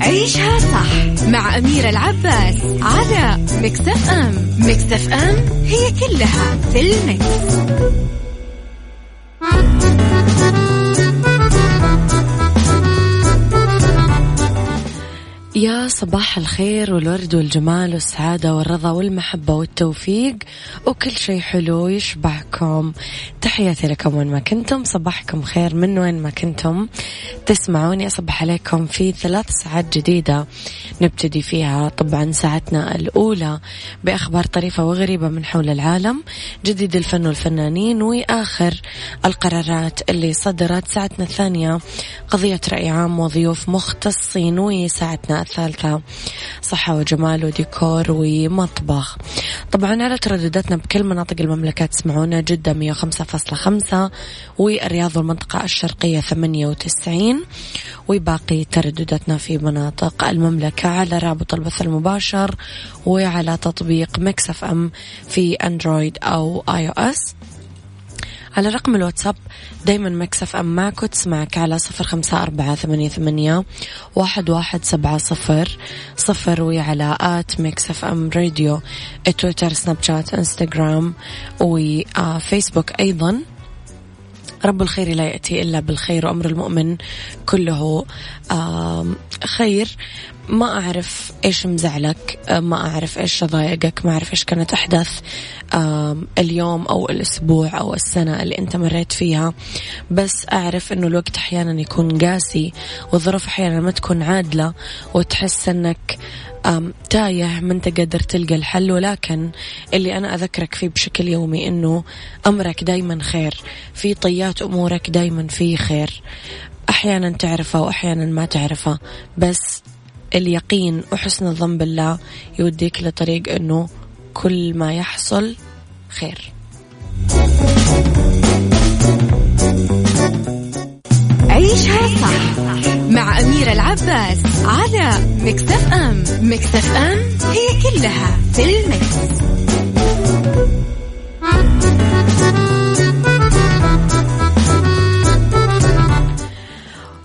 عيشها صح مع أميرة العباس على مكتف أم مكتف أم هي كلها في المكس. صباح الخير والورد والجمال والسعادة والرضا والمحبة والتوفيق وكل شيء حلو يشبعكم. تحياتي لكم وين ما كنتم صباحكم خير من وين ما كنتم. تسمعوني أصبح عليكم في ثلاث ساعات جديدة نبتدي فيها. طبعا ساعتنا الأولى بأخبار طريفة وغريبة من حول العالم جديد الفن والفنانين وآخر القرارات اللي صدرت. ساعتنا الثانية قضية رأي عام وضيوف مختصين وساعتنا الثالثة صحة وجمال وديكور ومطبخ. طبعا على تردداتنا بكل مناطق المملكة تسمعونا جدة 105.5 والرياض والمنطقة الشرقية 98 وباقي تردداتنا في مناطق المملكة على رابط البث المباشر وعلى تطبيق Mix FM في Android أو iOS على رقم الواتساب دايما Mix FM معك وتسمعك على صفر خمسة أربعة ثمانية, ثمانية واحد, واحد سبعة صفر صفر وعلى at Mix FM Radio تويتر سناب شات إنستغرام وفيسبوك أيضا. رب الخير لا يأتي إلا بالخير وأمر المؤمن كله خير. ما أعرف إيش مزعلك ما أعرف إيش ضايقك ما أعرف إيش كانت أحداث اليوم أو الأسبوع أو السنة اللي أنت مريت فيها. بس أعرف أنه الوقت أحيانا يكون قاسي والظروف أحيانا ما تكون عادلة وتحس أنك تايه ما أنت قادر تلقى الحل. ولكن اللي أنا أذكرك فيه بشكل يومي إنه أمرك دايما خير في طيات أمورك دايما في خير. أحيانا تعرفه واحيانا ما تعرفه بس اليقين وحسن الظن بالله يوديك لطريق إنه كل ما يحصل خير عيشها صح مع أميرة العباس على مكتف أم مكتف أم هي كلها في المكس.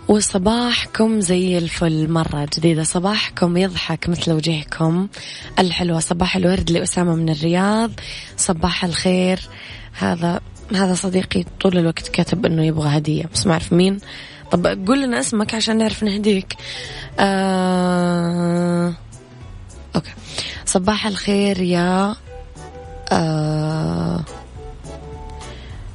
وصباحكم زي الفل مرة جديدة. صباحكم يضحك مثل وجهكم. الحلوة صباح الورد لأسامة من الرياض. صباح الخير. هذا هذا صديقي طول الوقت كاتب إنه يبغى هدية. بس ما أعرف مين. طب قول لنا اسمك عشان نعرف نهديك. آه... okay. صباح الخير يا آه...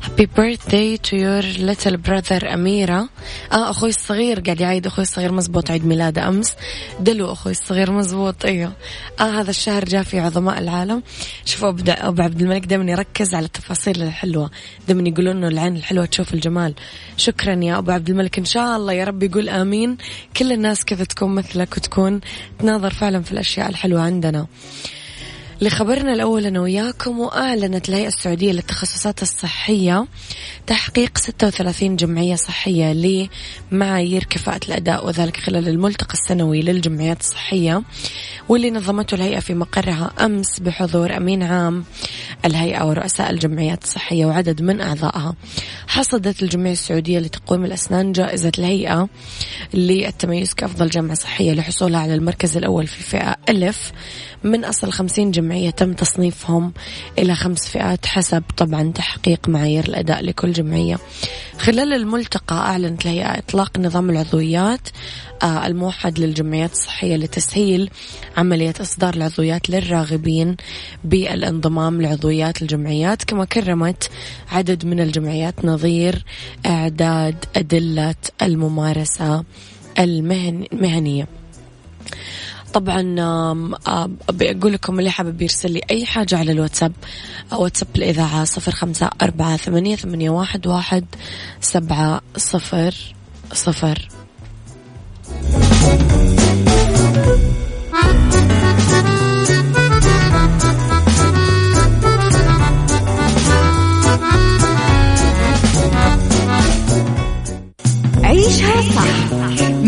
happy birthday to your little brother أميرة آه أخوي الصغير قاعد يعيد أخوي الصغير مزبوط عيد ميلاده أمس. دلو أخوي الصغير مزبوط أيوه. آه هذا الشهر جاء في عظماء العالم. شوفوا أبو عبد الملك دائما يركز على التفاصيل الحلوة. دائما يقولون إنه العين الحلوة تشوف الجمال. شكرا يا أبو عبد الملك. إن شاء الله يا رب يقول آمين. كل الناس كذا تكون مثلك وتكون. تناظر فعلا في الأشياء الحلوة عندنا. لخبرنا الأول أنا وياكم وأعلنت الهيئة السعودية للتخصصات الصحية تحقيق 36 جمعية صحية لمعايير كفاءة الأداء وذلك خلال الملتقى السنوي للجمعيات الصحية واللي نظمته الهيئة في مقرها أمس بحضور أمين عام الهيئة ورؤساء الجمعيات الصحية وعدد من أعضائها. حصدت الجمعية السعودية لتقويم الأسنان جائزة الهيئة للتميز كأفضل جامعة صحية لحصولها على المركز الأول في فئة ألف. من أصل خمسين جمعية تم تصنيفهم إلى خمس فئات حسب طبعا تحقيق معايير الأداء لكل جمعية. خلال الملتقى أعلنت الهيئة إطلاق نظام العضويات آه، الموحد للجمعيات الصحية لتسهيل عملية إصدار العضويات للراغبين بالانضمام لعضويات الجمعيات. كما كرمت عدد من الجمعيات نظير إعداد أدلة الممارسة المهنية. طبعا بقول لكم اللي حابب يرسل لي أي حاجة على الواتساب واتساب الإذاعة صفر خمسة أربعة ثمانية, ثمانية واحد, واحد سبعة صفر صفر. عيشها صح.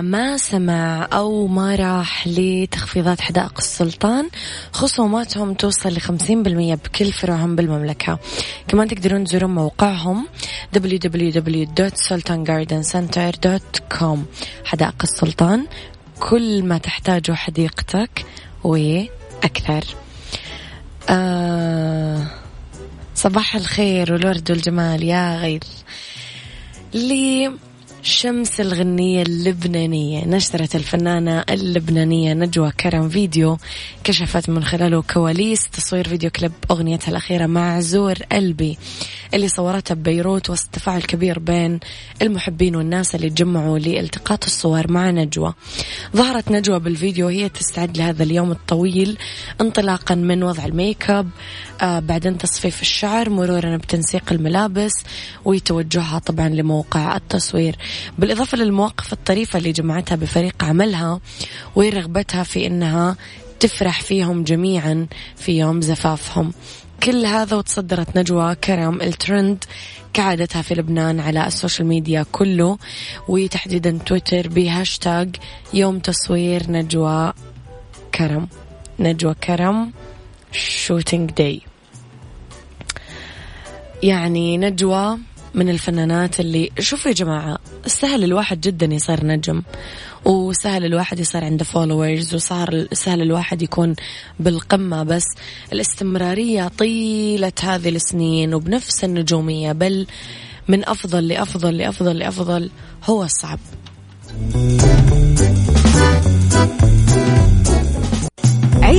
ما سمع أو ما راح لتخفيضات حدائق السلطان خصوماتهم توصل لخمسين بالمية بكل فروعهم بالمملكة. كمان تقدرون تزورون موقعهم www.sultangardencenter.com حدائق السلطان كل ما تحتاجه حديقتك وأكثر. آه صباح الخير والورد والجمال يا غيث لشمس الأغنية اللبنانية. نشرت الفنانة اللبنانية نجوى كرم فيديو كشفت من خلاله كواليس. تصوير فيديو كليب أغنيتها الأخيرة معذور قلبي اللي صورتها ببيروت وسط تفاعل كبير بين المحبين والناس اللي تجمعوا لالتقاط الصور مع نجوى. ظهرت نجوى بالفيديو وهي تستعد لهذا اليوم الطويل انطلاقا من وضع الميك أب آه بعدين تصفيف الشعر مرورا بتنسيق الملابس وتوجهها طبعا لموقع التصوير. بالإضافة للمواقف الطريفة اللي جمعتها بفريق عملها ورغبتها في أنها تفرح فيهم جميعا في يوم زفافهم. كل هذا وتصدرت نجوى كرم الترند كعادتها في لبنان على ال social media كله وتحديدا تويتر بهاشتاج يوم تصوير نجوى كرم. نجوى كرم shooting day يعني نجوى من الفنانات اللي شوفوا يا جماعة سهل الواحد جدا يصير نجم وسهل الواحد يصير عنده followers وصار سهل الواحد يكون بالقمة بس الاستمرارية طيلة هذه السنين وبنفس النجومية بل من أفضل لأفضل لأفضل لأفضل هو الصعب.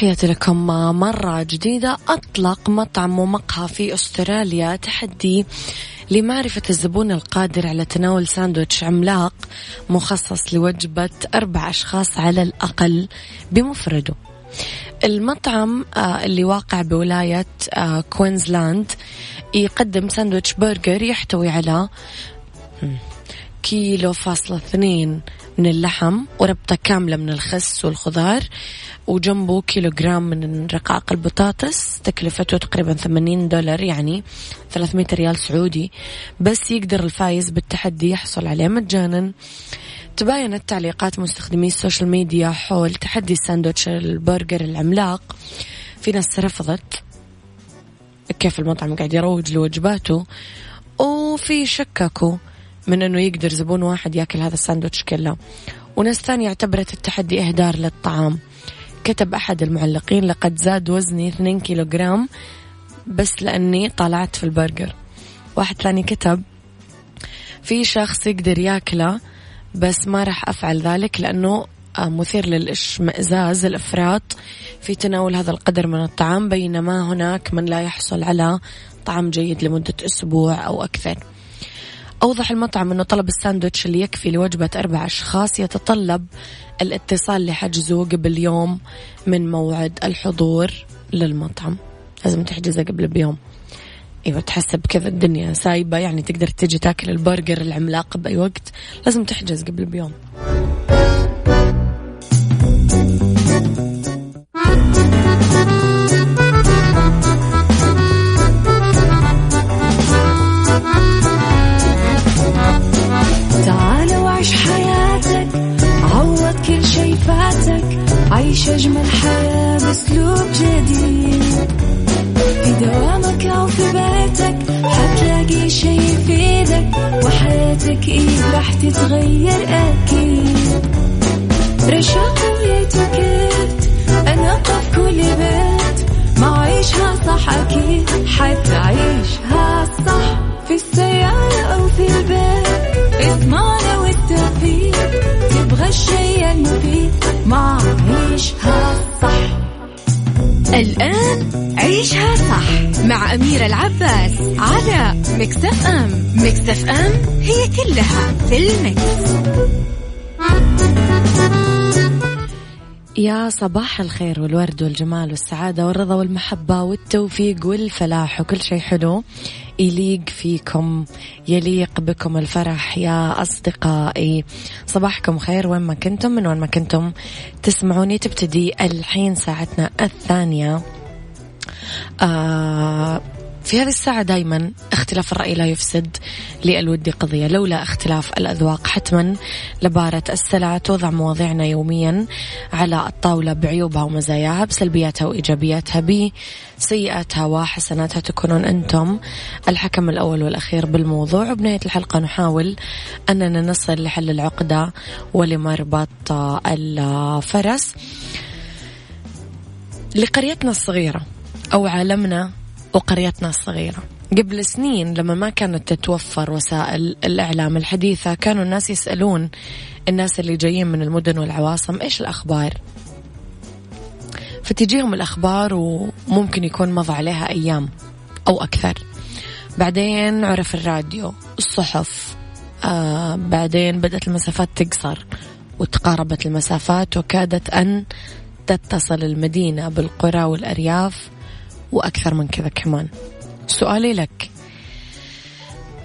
تحياتي لكم مرة جديدة. أطلق مطعم ومقهى في أستراليا. تحدي لمعرفة الزبون القادر على تناول ساندويتش عملاق مخصص لوجبة أربع أشخاص على الأقل بمفرده. المطعم آه، اللي واقع بولاية آه، كوينزلاند يقدم ساندويتش برجر يحتوي على كيلو فاصلة اثنين من اللحم وربطة كاملة من الخس والخضار وجنبه كيلو جرام من رقاق البطاطس تكلفته تقريبا 80 دولار يعني 300 ريال سعودي. بس يقدر الفايز بالتحدي يحصل عليه مجانا. تباينت تعليقات مستخدمي ال social media حول تحدي الساندوتش البرجر العملاق. في ناس رفضت كيف المطعم قاعد يروج لوجباته. وفي شككوا من إنه يقدر زبون واحد ياكل هذا الساندوتش كله. وناس ثانية اعتبرت التحدي إهدار للطعام. كتب أحد المعلقين لقد زاد وزني 2 كيلوغرام بس لأني طلعت في البرجر. واحد ثاني كتب في شخص يقدر ياكله بس ما راح أفعل ذلك لأنه آه، مثير للإشمئزاز الإفراط في تناول هذا القدر من الطعام بينما هناك من لا يحصل على طعام جيد لمدة أسبوع أو أكثر. أوضح المطعم أنه طلب الساندويتش اللي يكفي لوجبة أربع أشخاص يتطلب الاتصال لحجزه قبل يوم من موعد الحضور للمطعم. لازم تحجزه قبل بيوم. إيوه تحسب كذا الدنيا سايبة يعني تقدر تجي تاكل البرجر العملاق بأي وقت. لازم تحجز قبل بيوم. عيش أجمل حياة بأسلوب جديد. في دوامك أو في بيتك حتلاقي شي يفيدك وحياتك إيه راح تتغير أكيد. رشاق ويتوكيت أنا قف كل بيت. ما عيشها صح أكيد حتعيشها صح. في السيارة أو في الآن عيشها صح مع أميرة العباس على مكتف أم مكتف أم هي كلها في المكس. يا صباح الخير والورد والجمال والسعادة والرضا والمحبة والتوفيق والفلاح وكل شيء حلو يليق فيكم يليق بكم الفرح يا أصدقائي. صباحكم خير وين ما كنتم من وين ما كنتم تسمعوني تبتدي الحين ساعتنا الثانية. آه في هذه الساعة دايما اختلاف الرأي لا يفسد للود قضية لولا اختلاف الأذواق حتما لبارة السلع توضع مواضيعنا يوميا على الطاولة بعيوبها ومزاياها بسلبياتها وإيجابياتها بسيئاتها وحسناتها تكونون أنتم الحكم الأول والأخير بالموضوع. وبنهاية الحلقة نحاول أننا نصل لحل العقدة ولمربط الفرس. لقريتنا الصغيرة أو عالمنا وقريتنا الصغيرة. قبل سنين لما ما كانت تتوفر وسائل الإعلام الحديثة كانوا الناس يسألون الناس اللي جايين من المدن والعواصم إيش الأخبار؟ فتجيهم الأخبار وممكن يكون مضى عليها أيام أو أكثر. بعدين عرف الراديو الصحف آه بعدين بدأت المسافات تقصر وتقاربت المسافات وكادت أن تتصل المدينة بالقرى والأرياف وأكثر من كذا كمان. سؤالي لك.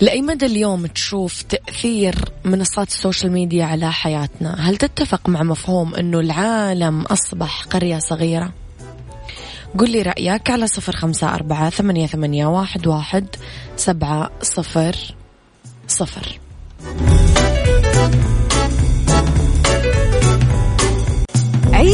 لأي مدى اليوم تشوف تأثير منصات ال social media على حياتنا؟ هل تتفق مع مفهوم أنه العالم أصبح قرية صغيرة؟ قل لي رأيك على صفر خمسة أربعة ثمانية, ثمانية واحد, واحد سبعة صفر صفر.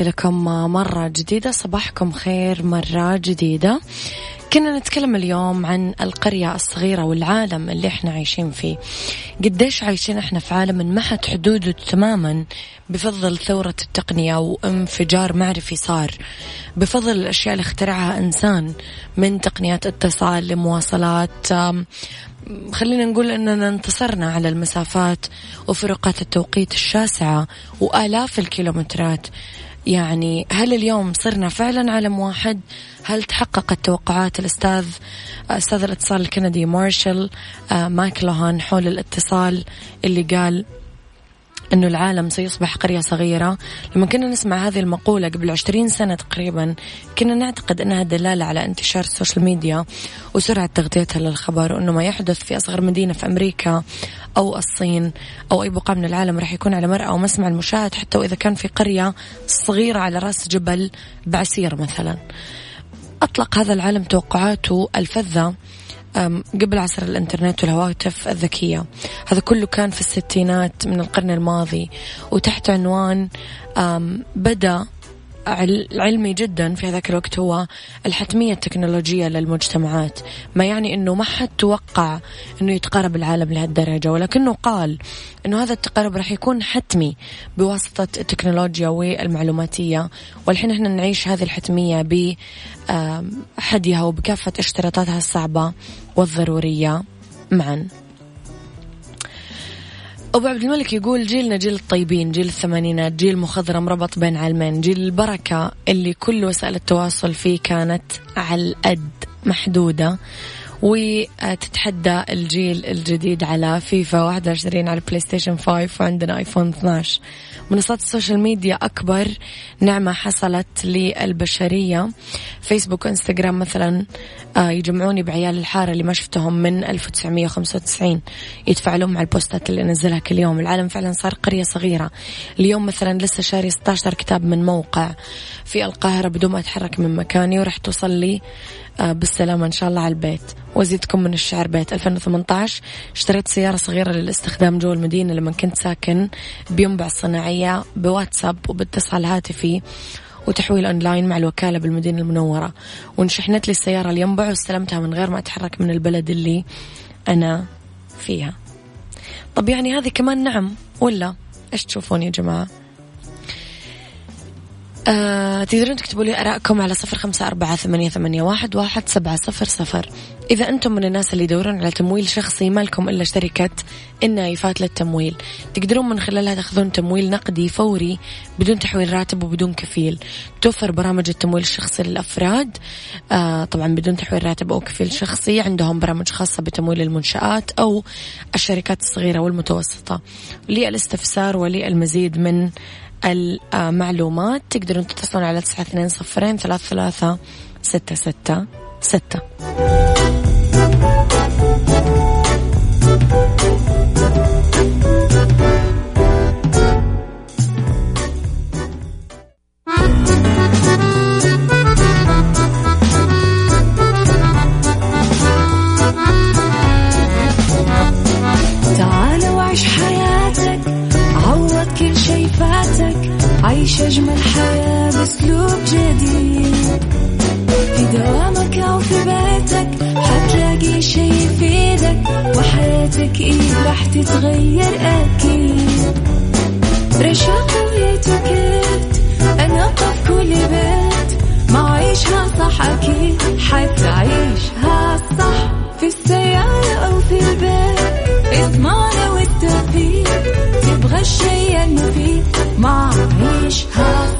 تحياتي لكم مرة جديدة صباحكم خير مرة جديدة. كنا نتكلم اليوم عن القرية الصغيرة والعالم اللي إحنا عايشين فيه. قديش عايشين إحنا في عالم انمحت حدوده تماما بفضل ثورة التقنية وانفجار معرفي صار. بفضل الأشياء اللي اخترعها إنسان من تقنيات اتصال لمواصلات. خلينا نقول أننا انتصرنا على المسافات وفروقات التوقيت الشاسعة وآلاف الكيلومترات. يعني هل اليوم صرنا فعلا عالم واحد؟ هل تحققت توقعات الأستاذ أستاذ الإتصال الكندي مارشال آه، ماكلوهان حول الاتصال اللي قال أنه العالم سيصبح قرية صغيرة. لما كنا نسمع هذه المقولة قبل عشرين سنة تقريبا كنا نعتقد أنها دلالة على انتشار ال social media وسرعة تغطيتها للخبر وأنه ما يحدث في أصغر مدينة في أمريكا أو الصين أو أي بقعة من العالم راح يكون على مرأى ومسمع المشاهد حتى وإذا كان في قرية صغيرة على رأس جبل بعسير مثلا. أطلق هذا العالم توقعاته الفذة قبل عصر الإنترنت والهواتف الذكية. هذا كله كان في الستينات من القرن الماضي وتحت عنوان بدأ علمي جدا في هذاك الوقت هو الحتمية التكنولوجية للمجتمعات. ما يعني أنه ما حد توقع أنه يتقارب العالم لهالدرجة ولكنه قال أنه هذا التقارب راح يكون حتمي بواسطة التكنولوجيا والمعلوماتية. والحين إحنا نعيش هذه الحتمية بحدها وبكافة اشتراطاتها الصعبة والضرورية معا. أبو عبد الملك يقول جيلنا جيل الطيبين جيل الثمانينات جيل مخضرم ربط بين عالمين. جيل البركة اللي كل وسائل التواصل فيه كانت على الأد محدودة. وتتحدى الجيل الجديد على فيفا 21 على PlayStation 5 وعندنا iPhone 12 منصات ال social media أكبر نعمة حصلت للبشرية. فيسبوك وإنستغرام مثلا آه، يجمعوني بعيال الحارة اللي ما شفتهم من 1995 يتفاعلون مع البوستات اللي أنزلها كل يوم. العالم فعلا صار قرية صغيرة. اليوم مثلا لسه شاري 16 كتاب من موقع. في القاهرة بدون ما أتحرك من مكاني وراح توصل لي بالسلامة إن شاء الله على البيت. وزيدكم من الشعر بيت. 2018 اشتريت سيارة صغيرة للاستخدام جوا المدينة لما كنت ساكن بينبع الصناعية بواتساب وباتصال هاتفي وتحويل أونلاين مع الوكالة بالمدينة المنورة. وانشحنت لي السيارة الينبع واستلمتها من غير ما أتحرك من البلد اللي أنا فيها. طب يعني هذه كمان نعم ولا إيش تشوفون يا جماعة؟ آه تقدرون تكتبوا لي أراءكم على صفر خمسة أربعة ثمانية, ثمانية واحد, واحد سبعة صفر صفر. إذا أنتم من الناس اللي يدورون على تمويل شخصي ما لكم إلا شركة النايفات للتمويل. تقدرون من خلالها تاخذون تمويل نقدي فوري بدون تحويل راتب وبدون كفيل. توفر برامج التمويل الشخصي للأفراد آه طبعا بدون تحويل راتب أو كفيل شخصي. عندهم برامج خاصة بتمويل المنشآت أو الشركات الصغيرة والمتوسطة. للإستفسار وللمزيد من المعلومات تقدرون تتصلون على تسعة اثنين صفرين ثلاثة ثلاثة ستة ستة ستة. راح تتغير أكيد. رشاق ويتوكيت أنا قف كل بيت. ما عيشها صح أكيد حتعيشها صح. في السيارة أو في البيت اضمعنا والتوفيق. تبغى الشيء المفيد ما عيشها صح.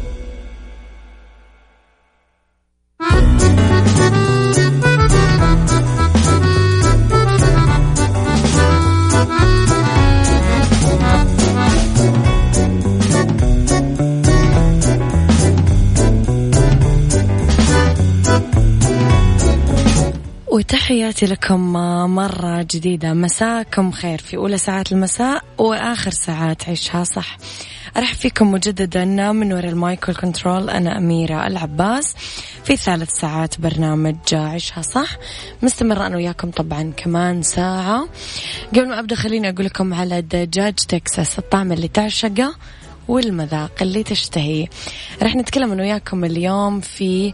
تحياتي لكم مرة جديدة. مساكم خير. في أولى ساعات المساء وآخر ساعات عيشها صح. أرحب فيكم مجددا من وراء المايك والكنترول. أنا أميرة العباس. في ثالث ساعات برنامج عيشها صح. مستمرة أنا وياكم طبعا كمان ساعة. قبل ما أبدأ خليني أقول لكم على دجاج تكساس الطعم اللي تعشقه. والمذاق اللي تشتهيه. رح نتكلم أنا وياكم اليوم في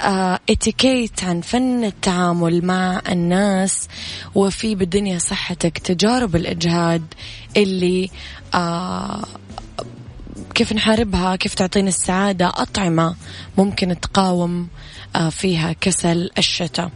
آه اتيكيت عن فن التعامل مع الناس وفي بالدنيا صحتك تجارب الإجهاد اللي آه كيف نحاربها كيف تعطينا السعادة أطعمة ممكن تقاوم آه فيها كسل الشتاء.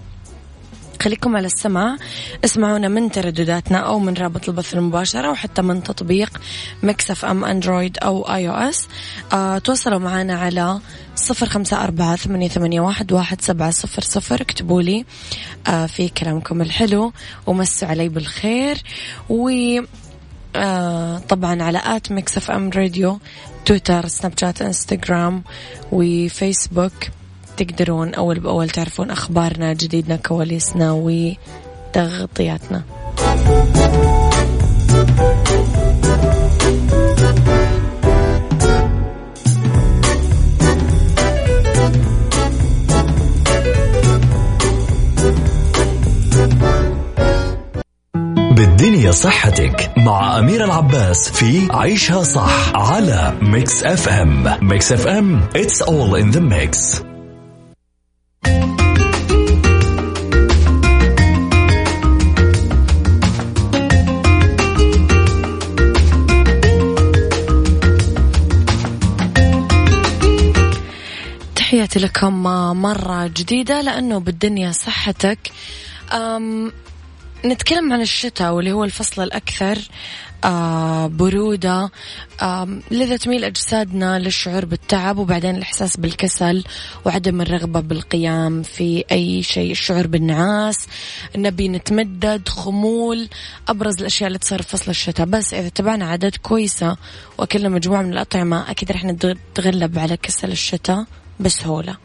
خليكم على السماع اسمعونا من تردداتنا أو من رابط البث المباشر أو حتى من تطبيق Mix FM Android أو iOS. آه تواصلوا معنا على صفر خمسة أربعة ثمانية, ثمانية واحد, واحد سبعة صفر صفر. اكتبوا لي آه في كلامكم الحلو ومسوا علي بالخير. و آه طبعا على at Mix FM Radio تويتر سناب شات إنستغرام وفيسبوك. تقدرون أول بأول تعرفون أخبارنا جديدنا كواليسنا وتغطياتنا. بالدنيا صحتك مع أمير العباس في عيشها صح على Mix FM Mix FM it's all in the mix. تحياتي لكم مرة جديدة لأنه بالدنيا صحتك. أم نتكلم عن الشتاء واللي هو الفصل الأكثر آه برودة. آه لذا تميل أجسادنا للشعور بالتعب وبعدين الإحساس بالكسل وعدم الرغبة بالقيام في أي شيء الشعور بالنعاس نبي نتمدد خمول أبرز الأشياء اللي تصير في فصل الشتاء. بس إذا تبعنا عادات كويسة وأكلنا مجموعة من الأطعمة أكيد رح نتغلب على كسل الشتاء. بسهولة.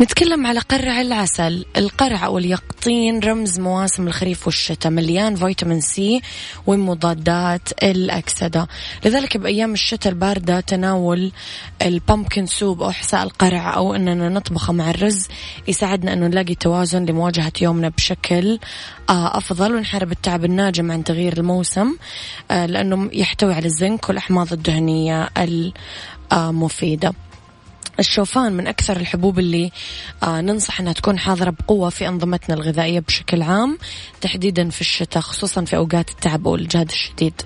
نتكلم على قرع العسل القرع أو اليقطين رمز مواسم الخريف والشتاء مليان فيتامين سي ومضادات الأكسدة. لذلك بأيام الشتاء الباردة تناول البامبكن سوب أو حساء القرع أو أننا نطبخه مع الرز يساعدنا أنه نلاقي توازن لمواجهة يومنا بشكل آه، أفضل. ونحارب التعب الناجم عن تغيير الموسم آه، لأنه يحتوي على الزنك والأحماض الدهنية المفيدة الشوفان من أكثر الحبوب اللي آه ننصح أنها تكون حاضرة بقوة في أنظمتنا الغذائية بشكل عام تحديدا في الشتاء خصوصا في أوقات التعب أو الجهد الشديد.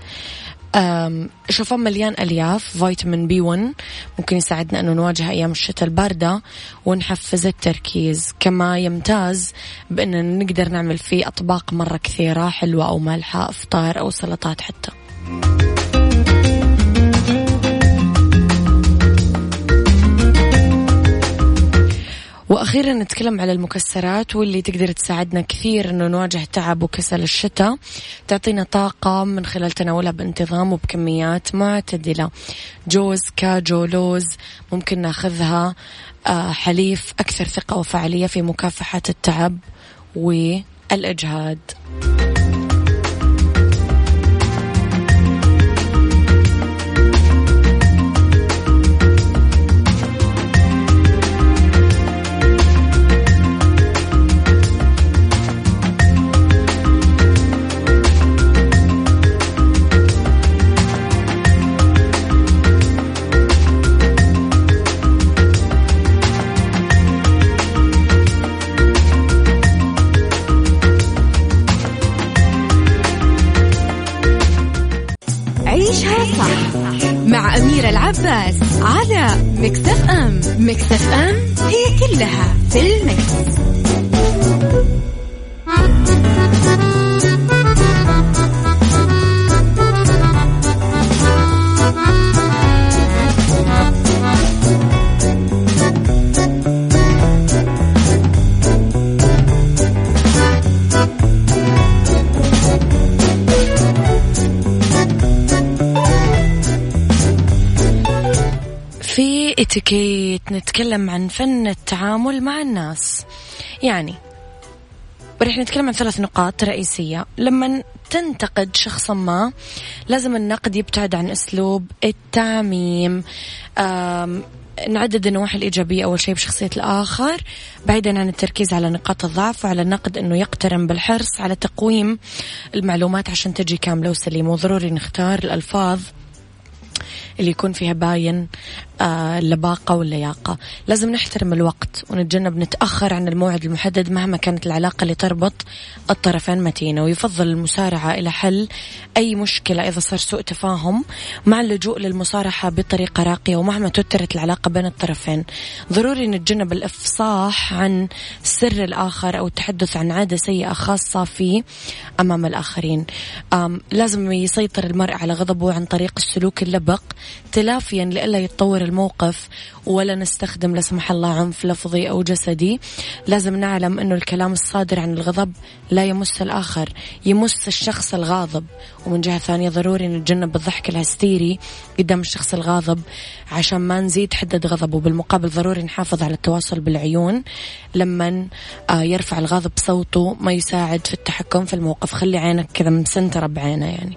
الشوفان مليان ألياف فيتامين بي 1 ممكن يساعدنا أنه نواجه أيام الشتاء الباردة ونحفز التركيز. كما يمتاز بأننا نقدر نعمل فيه أطباق مرة كثيرة حلوة أو مالحة إفطار أو سلطات حتى. وأخيرا نتكلم على المكسرات واللي تقدر تساعدنا كثير إنه نواجه تعب وكسل الشتاء. تعطينا طاقة من خلال تناولها بانتظام وبكميات معتدلة. جوز كاجو لوز ممكن ناخذها آه، حليف أكثر ثقة وفعالية في مكافحة التعب والإجهاد. نتكلم عن فن التعامل مع الناس. يعني ورح نتكلم عن ثلاث نقاط رئيسية. لما تنتقد شخصا ما لازم النقد يبتعد عن أسلوب التعميم. نعدد النواحي الإيجابية أول شيء بشخصية الآخر بعيدا عن التركيز على نقاط الضعف وعلى النقد أنه يقترن بالحرص على تقويم المعلومات عشان تجي كاملة وسليمة. وضروري نختار الألفاظ اللي يكون فيها باين اللباقة واللياقة. لازم نحترم الوقت ونتجنب نتأخر عن الموعد المحدد مهما كانت العلاقة اللي تربط الطرفين متينة. ويفضل المسارعة إلى حل أي مشكلة إذا صار سوء تفاهم مع اللجوء للمصارحة بطريقة راقية ومهما توترت العلاقة بين الطرفين. ضروري نتجنب الإفصاح عن سر الآخر أو التحدث عن عادة سيئة خاصة فيه أمام الآخرين. لازم يسيطر المرء على غضبه عن طريق السلوك اللبق تلافيا لئلا يتطور الموقف ولا نستخدم لا سمح الله عنف لفظي أو جسدي. لازم نعلم أنه الكلام الصادر عن الغضب لا يمس الآخر يمس الشخص الغاضب. ومن جهة ثانية ضروري نتجنب الضحك الهستيري قدام الشخص الغاضب عشان ما نزيد حدة غضبه بالمقابل ضروري نحافظ على التواصل بالعيون لما آه، يرفع الغاضب صوته ما يساعد في التحكم في الموقف. خلي عينك كذا مسنترة بعينه يعني.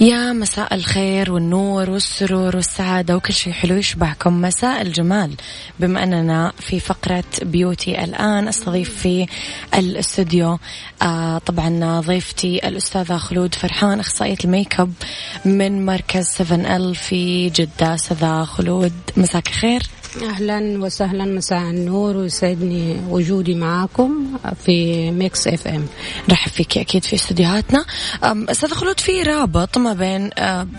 يا مساء الخير والنور والسرور والسعادة وكل شيء حلو يشبهكم مساء الجمال. بما أننا في فقرة beauty الآن أستضيف في الاستوديو آه طبعا ضيفتي الأستاذة خلود فرحان أخصائية الميك أب من مركز 7 إل في جدة. أستاذة خلود مساك خير أهلا وسهلا. مساء النور ويسعدني وجودي معاكم في Mix FM نرحب فيك أكيد في استديوهاتنا. أستاذ خلود في رابط ما بين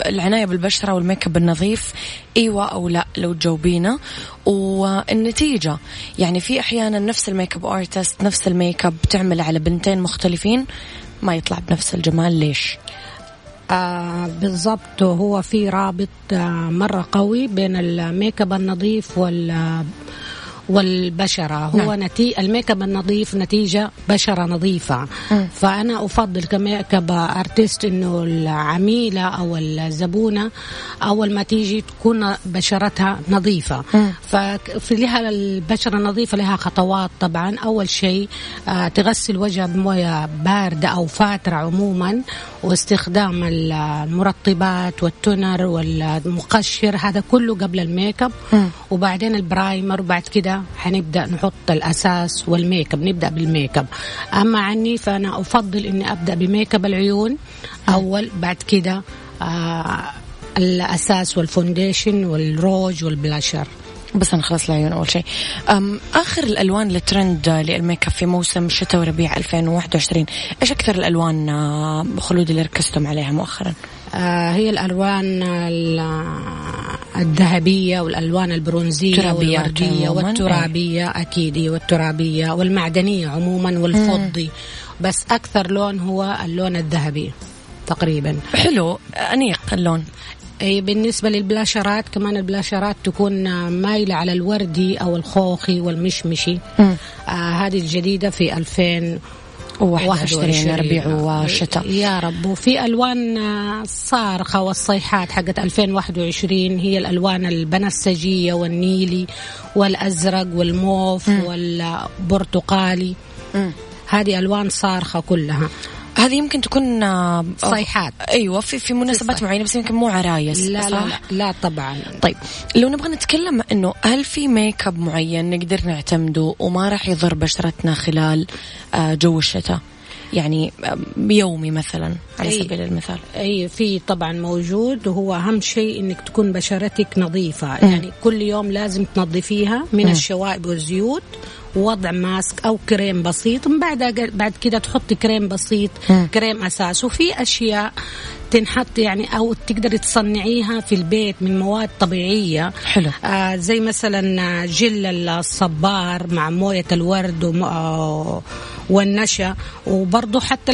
العناية بالبشرة والميك أب النظيف إيوه أو لا لو تجاوبينا. والنتيجة يعني في أحيانا نفس ال makeup artist نفس الميك أب تعمل على بنتين مختلفين ما يطلع بنفس الجمال. ليش؟ آه بالضبط هو في رابط آه مرة قوي بين الميك اب النظيف وال والبشرة هو نعم. نتي... الميك اب النظيف نتيجة بشرة نظيفة م. فأنا أفضل ك makeup artist إنه العميلة أو الزبونة أول ما تيجي تكون بشرتها نظيفة م. ففي لها البشرة النظيفة لها خطوات طبعا أول شيء آه تغسل وجهها بموية باردة أو فاترة عموما واستخدام المرطبات وال toner والمقشر هذا كله قبل الميك اب وبعدين ال primer وبعد كده حنبدأ نحط الأساس والميك اب نبدأ بالميك اب. أما عني فأنا أفضل إني أبدأ بميك اب العيون أول بعد كده آه الأساس وال foundation والروج والبلاشر. بس نخلص العيون أول شيء. آخر الألوان الترند للميك اب في موسم الشتاء وربيع 2021 إيش أكثر الألوان خلود اللي ركزتم عليها مؤخرا؟ آه هي الألوان الذهبية والألوان البرونزية والوردية والترابية أي. أكيد والترابية والمعدنية عموما والفضي. بس أكثر لون هو اللون الذهبي تقريبا. حلو أنيق اللون. أي بالنسبة للبلاشرات كمان البلاشرات تكون مايلة على الوردي أو الخوخي والمشمشي. آه هذه الجديدة في 2000 21 ربيع وشتاء. يا رب. وفي ألوان صارخة والصيحات حقت 2021 هي الألوان البنفسجية والنيلي والأزرق والموف م. والبرتقالي. م. هذه ألوان صارخة كلها. هذه يمكن تكون آه، صيحات أيوه في في مناسبات معينة بس يمكن مو عرايس لا صح؟ لا, لا لا طبعا طيب لو نبغى نتكلم إنه هل في ميك اب معين نقدر نعتمده وما راح يضر بشرتنا خلال آه، جو الشتاء؟ يعني يومي مثلا على أي سبيل المثال أي في طبعا موجود وهو أهم شيء إنك تكون بشرتك نظيفة م. يعني كل يوم لازم تنظفيها من م. الشوائب والزيوت وضع mask أو كريم بسيط من بعد بعد كده تحطي كريم بسيط م. كريم أساس وفي أشياء تنحط يعني أو تقدري تصنعيها في البيت من مواد طبيعية حلو آه زي مثلا جل الصبار مع موية الورد وم... والنشا. وبرضه حتى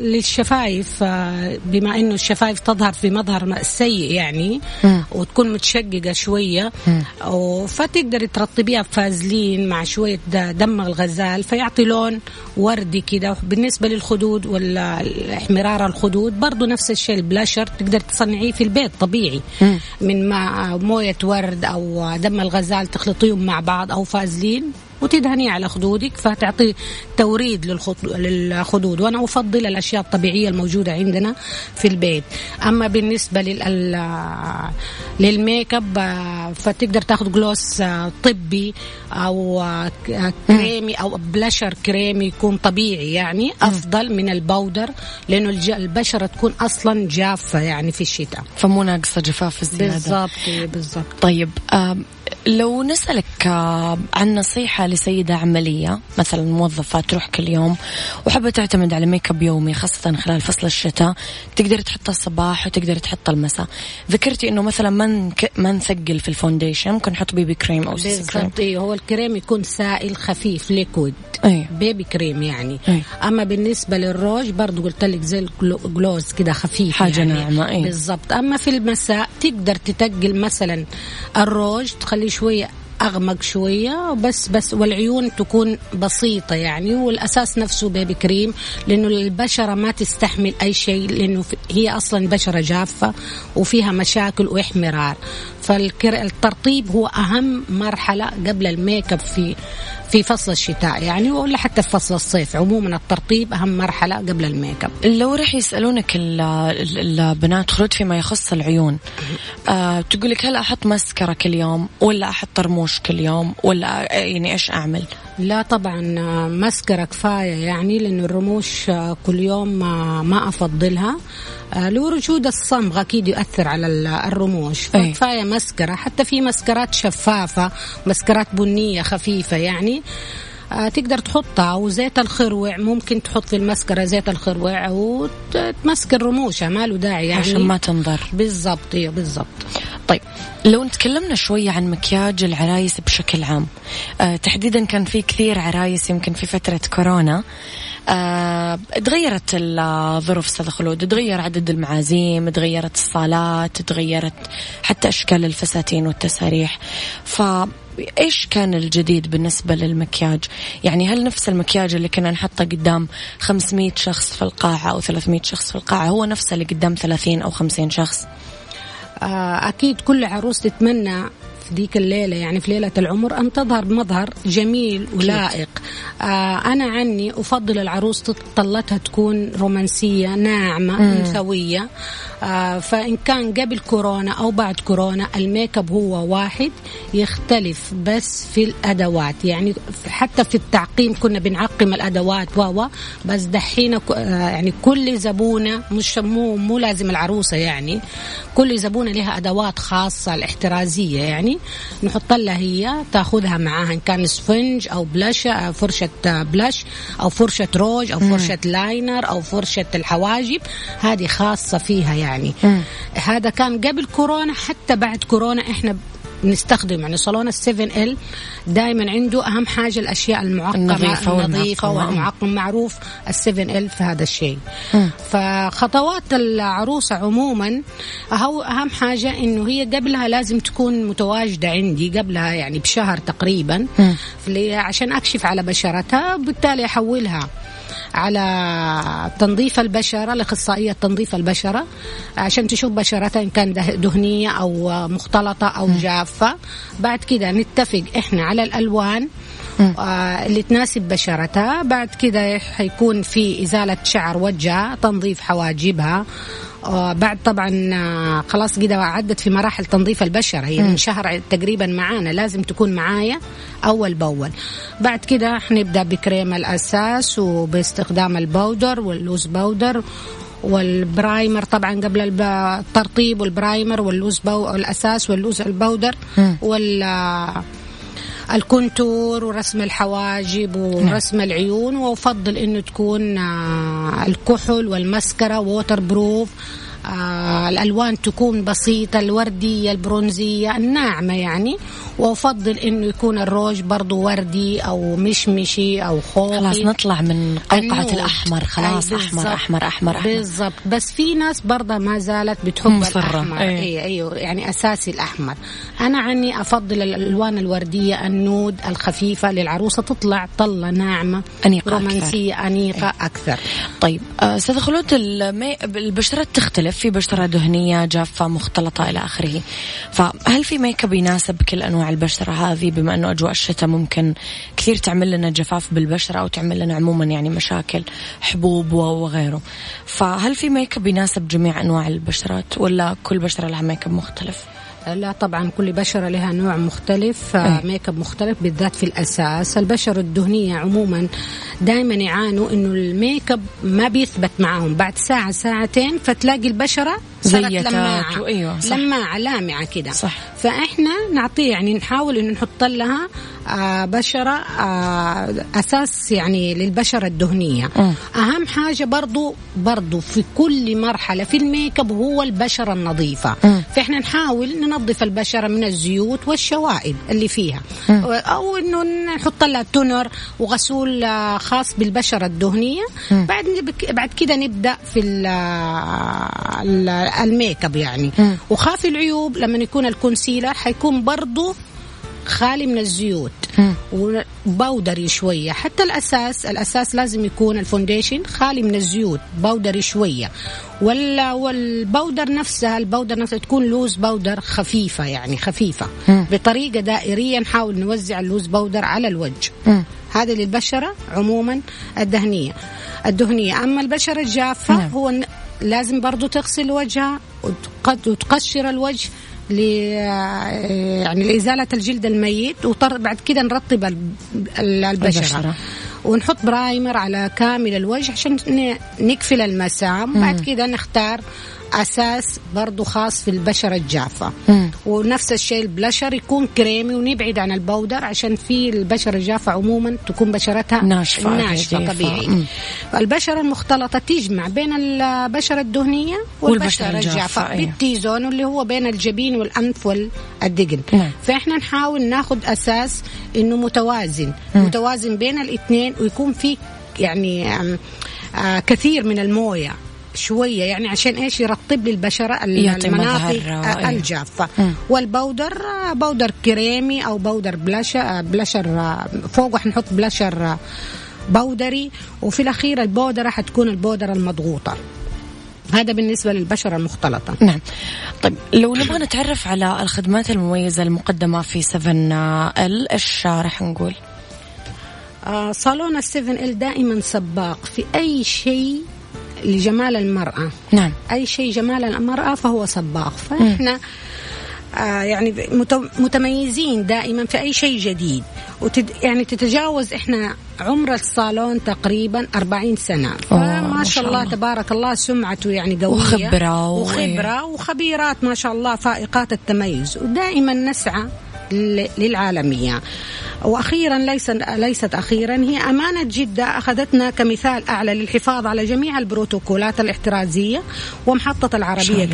للشفايف آه، بما إنه الشفايف تظهر في مظهر سيء يعني م. وتكون متشققة شوية. فتقدري ترطبيها بفازلين مع شوية دم الغزال فيعطي لون وردي كده. بالنسبة للخدود والإحمرار الخدود برضه نفس الشيء البلاشر تقدر تصنعيه في البيت طبيعي. م. من مع موية ورد أو دم الغزال تخلطيهم مع بعض أو فازلين. وتدهنيه على خدودك فتعطي توريد للخدود. وأنا أفضل الأشياء الطبيعية الموجودة عندنا في البيت. أما بالنسبة لل للميك أب فتقدر تاخذ gloss طبي أو كريمي أو بلشر كريمي يكون طبيعي يعني أفضل من ال powder لأنه البشرة تكون أصلا جافة يعني في الشتاء. فمو ناقصة جفاف الزيادة. بالضبط بالضبط. طيب لو نسألك عن نصيحة لسيدة عملية مثلا موظفة تروح كل يوم وحابة تعتمد على ميك اب يومي خاصة خلال فصل الشتاء تقدر تحط الصباح وتقدر تحط المساء. ذكرتي إنه مثلا ما. ما نثقل في ال foundation ممكن نحط BB cream أو CC cream أيوه هو الكريم يكون سائل خفيف liquid أيه. BB cream يعني أيه. أما بالنسبة للروج برضو قلت لك زي ال gloss كده خفيف حاجة يعني. ناعمة أيه. بالضبط أما في المساء تقدر تتقل مثلا الروج تخليه شوية أغمق شوية بس بس والعيون تكون بسيطة يعني والأساس نفسه BB cream لأنه البشرة ما تستحمل أي شيء لأنه هي أصلا بشرة جافة وفيها مشاكل وإحمرار فالترطيب هو أهم مرحلة قبل الميك أب في في فصل الشتاء يعني ولا حتى في فصل الصيف. عموما الترطيب أهم مرحلة قبل الميك أب. لو راح يسألونك ال- ال- البنات خلود فيما يخص العيون آه تقول لك هل أحط مسكرة كل يوم ولا أحط رموش كل يوم ولا يعني إيش أعمل؟ لا طبعا آه، مسكرة كفاية يعني لأنه الرموش آه، كل يوم آه، ما أفضلها. آه، لوجود الصمغ أكيد يؤثر على ال- الرموش. أي. فكفاية مسكرة حتى في مسكرات شفافة مسكرات بنية خفيفة يعني. آه، تقدر تحطها وزيت الخروع ممكن تحط في المسكرة زيت الخروع وتمسكر رموشها ما له داعي يعني. عشان ما تنضر. بالضبط أيوه بالضبط. طيب لو نتكلمنا شوية عن مكياج العرايس بشكل عام. آه تحديدا كان في كثير عرايس يمكن في فترة كورونا. تغيرت الظروف أستاذ خلود تغير عدد المعازيم تغيرت الصالات تغيرت حتى أشكال الفساتين والتساريح ف إيش كان الجديد بالنسبة للمكياج؟ يعني هل نفس المكياج اللي كنا نحطه قدام 500 شخص في القاعة أو 300 شخص في القاعة هو نفسه اللي قدام 30 أو 50 شخص؟ آه، أكيد كل عروس تتمنى في ديك الليلة يعني في ليلة العمر أن تظهر بمظهر جميل ولائق. آه أنا عني أفضل العروس طلتها تكون رومانسية ناعمة أنثوية. آه فإن كان قبل كورونا أو بعد كورونا الميك أب هو واحد يختلف بس في الأدوات. يعني حتى في التعقيم كنا بنعقم الأدوات و بس دحين آه يعني كل زبونة مش مو مو لازم العروسة يعني كل زبونة لها أدوات خاصة الاحترازية يعني. نحط لها هي تاخذها معاها إن كان سفنج أو بلاش آه، فرشة آه، بلاش أو فرشة روج أو فرشة لاينر أو فرشة الحواجب. هذه خاصة فيها يعني. هذا كان قبل كورونا حتى بعد كورونا إحنا بنستخدم يعني صالون السفن إل دائما عنده أهم حاجة الأشياء المعقمة النظيفة النظيفة والمعقمة. والمعقم معروف السفن إل في هذا الشيء. فخطوات العروسة عموما هو أهم حاجة إنه هي قبلها لازم تكون متواجدة عندي قبلها يعني بشهر تقريبا عشان أكشف على بشرتها بالتالي أحولها. على تنظيف البشرة لأخصائية تنظيف البشرة عشان تشوف بشرتها إن كان ده- دهنية أو مختلطة أو جافة. بعد كده نتفق إحنا على الألوان آه اللي تناسب بشرتها. بعد كده حيكون في إزالة شعر وجهها تنظيف حواجبها. بعد طبعا آه، خلاص كده عدت في مراحل تنظيف البشرة هي من شهر تقريبا معانا لازم تكون معايا أول بأول. بعد كده حنبدأ بكريم الأساس وباستخدام ال powder وال loose powder وال primer طبعا قبل الترطيب وال primer وال loose pow الأساس وال loose ال powder وال آه، ال contour ورسم الحواجب ورسم العيون وأفضل إنه تكون آه، الكحل والمسكرة waterproof آه الألوان تكون بسيطة الوردية البرونزية الناعمة يعني. وأفضل إنه يكون الروج برضو وردي أو مشمشي أو خوخي خلاص نطلع من قوقعة. الأحمر. خلاص أي أحمر. أحمر أحمر أحمر. بالضبط. بس في ناس برضه ما زالت بتحب مصرة. الأحمر. أي. اي أيوه يعني أساسي الأحمر. أنا يعني أفضل الألوان الوردية ال nude الخفيفة للعروسة. تطلع طلة ناعمة أنيقة رومانسية أنيقة أكثر. طيب آه، أستاذ خلود. البشرات تختلف. في بشرة دهنية جافة مختلطة إلى آخره. فهل في ميك اب يناسب كل أنواع البشرة هذه؟ بما أنه أجواء الشتاء ممكن كثير تعمل لنا جفاف بالبشرة أو تعمل لنا عموما يعني مشاكل حبوب وغيره. فهل في ميك اب يناسب جميع أنواع البشرات ولا كل بشرة لها ميك اب مختلف؟ لا طبعا كل بشرة لها نوع مختلف آه،. ميك اب مختلف بالذات في الأساس البشرة الدهنية عموما دائما يعانوا إنه الميك اب ما بيثبت معاهم بعد ساعة ساعتين فتلاقي البشرة زيتت لماعة وأيوة، صح. لماعة لامعة كده صح. فإحنا نعطيه يعني نحاول إنه نحط لها آه، بشرة آه، أساس يعني للبشرة الدهنية مم. أهم حاجة برضو برضو في كل مرحلة في الميك أب هو البشرة النظيفة مم. فإحنا نحاول ننظف البشرة من الزيوت والشوائب اللي فيها أو إنه نحط لها toner وغسول آه، خاص بالبشرة الدهنية بعد نبك- بعد كده نبدأ في ال- ال- الميك أب يعني. وخافي العيوب لما يكون ال concealer حيكون برضو خالي من الزيوت. و powdery شوية حتى الأساس الأساس لازم يكون ال foundation خالي من الزيوت powdery شوية ولا وال powder نفسها ال powder نفسها تكون loose powder خفيفة يعني خفيفة مم. بطريقة دائرية نحاول نوزع ال loose powder على الوجه. هذه للبشرة عموما الدهنية الدهنية أما البشرة الجافة نعم. هو لازم برضو تغسل وجهها وتق- وتقشر الوجه ل يعني لإزالة الجلد الميت وبعد كده نرطب ال- ال- البشرة. ونحط primer على كامل الوجه عشان نقفل المسام. بعد كده نختار أساس برضو خاص في البشرة الجافة مم. ونفس الشيء البلشر يكون كريمي ونبعد عن ال powder عشان في البشرة الجافة عموما تكون بشرتها ناشفة جافة. طبيعي مم. البشرة المختلطة تجمع بين البشرة الدهنية والبشرة والبشرة أيوة. بال T-zone اللي هو بين الجبين والأنف والدقن نعم. فإحنا نحاول ناخذ أساس إنه متوازن متوازن بين الاثنين ويكون في يعني آه كثير من الموية شوية يعني عشان إيش يرطب لي البشره المناطق. الجافة. وال powder powder creamy أو powder blusher blusher آه، فوق حنحط بلاشر آه، بودري وفي الأخير البودرة حتكون البودرة المضغوطة هذا بالنسبة للبشرة المختلطة نعم طيب لو نبغى نتعرف على الخدمات المميزة المقدمة في 7 ال إيش راح نقول؟ آه، صالون السيفن ال دائما سباق في أي شيء لجمال المرأة. نعم. أي شيء جمال المرأة فهو سباق فاحنا آه يعني مت- متميزين دائما في أي شيء جديد. وتد يعني تتجاوز إحنا عمر الصالون تقريبا 40 سنة. فما ما شاء الله الله. تبارك الله سمعته يعني قوية. وخبرة و- وخبرة وخبيرات ما شاء الله فائقات التميز. ودائما نسعى للعالمية. وأخيرا ليس ليست أخيرا هي أمانة جدة. أخذتنا كمثال أعلى للحفاظ على جميع البروتوكولات الاحترازية ومحطة العربية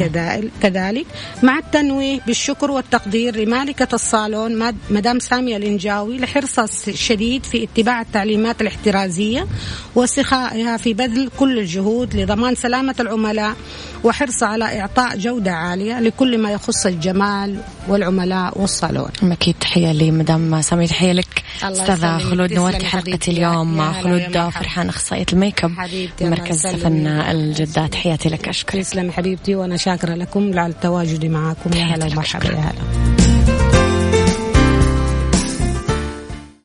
كذلك. مع التنويه بالشكر والتقدير لمالكة الصالون مدام سامية الإنجاوي لحرصها الشديد في اتباع التعليمات الاحترازية وسخائها في بذل كل الجهود لضمان سلامة العملاء وحرصها على إعطاء جودة عالية لكل ما يخص الجمال والعملاء والصالون. أكيد تحية لمدام سامي تحية لك يسلمك. خلود نورتي حلقة. اليوم خلود. فرحان أخصائية الميك اب مركز. سفن الجدة تحياتي لك أشكرك تسلمي حبيبتي وأنا شاكرة لكم على التواجد معكم يا هلا. ومرحبا. يا هلا